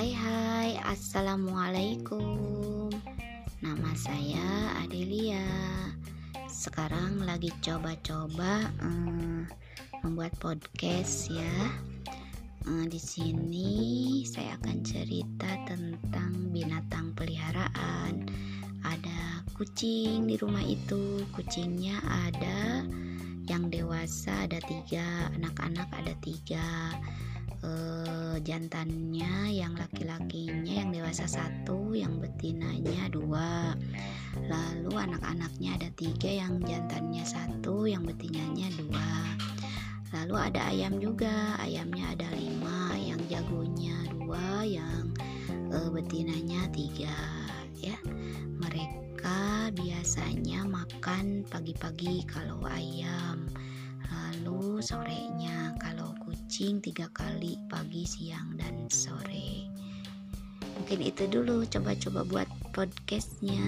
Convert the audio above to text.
Hai hai, Assalamualaikum. Nama saya Adelia. Sekarang lagi coba-coba um, membuat podcast ya. Um, Di sini saya akan cerita tentang binatang peliharaan. Ada kucing di rumah itu. Kucingnya ada yang dewasa ada tiga, anak-anak ada tiga uh, jantannya yang laki-lakinya yang dewasa satu yang betinanya dua. Lalu anak-anaknya ada tiga yang jantannya satu yang betinanya dua. Lalu ada ayam juga ayamnya ada lima yang jagonya dua yang uh, betinanya tiga ya. Mereka biasanya makan pagi-pagi kalau ayam lalu sorenya kalau kucing tiga kali pagi siang dan sore. Mungkin itu dulu. Coba-coba buat podcastnya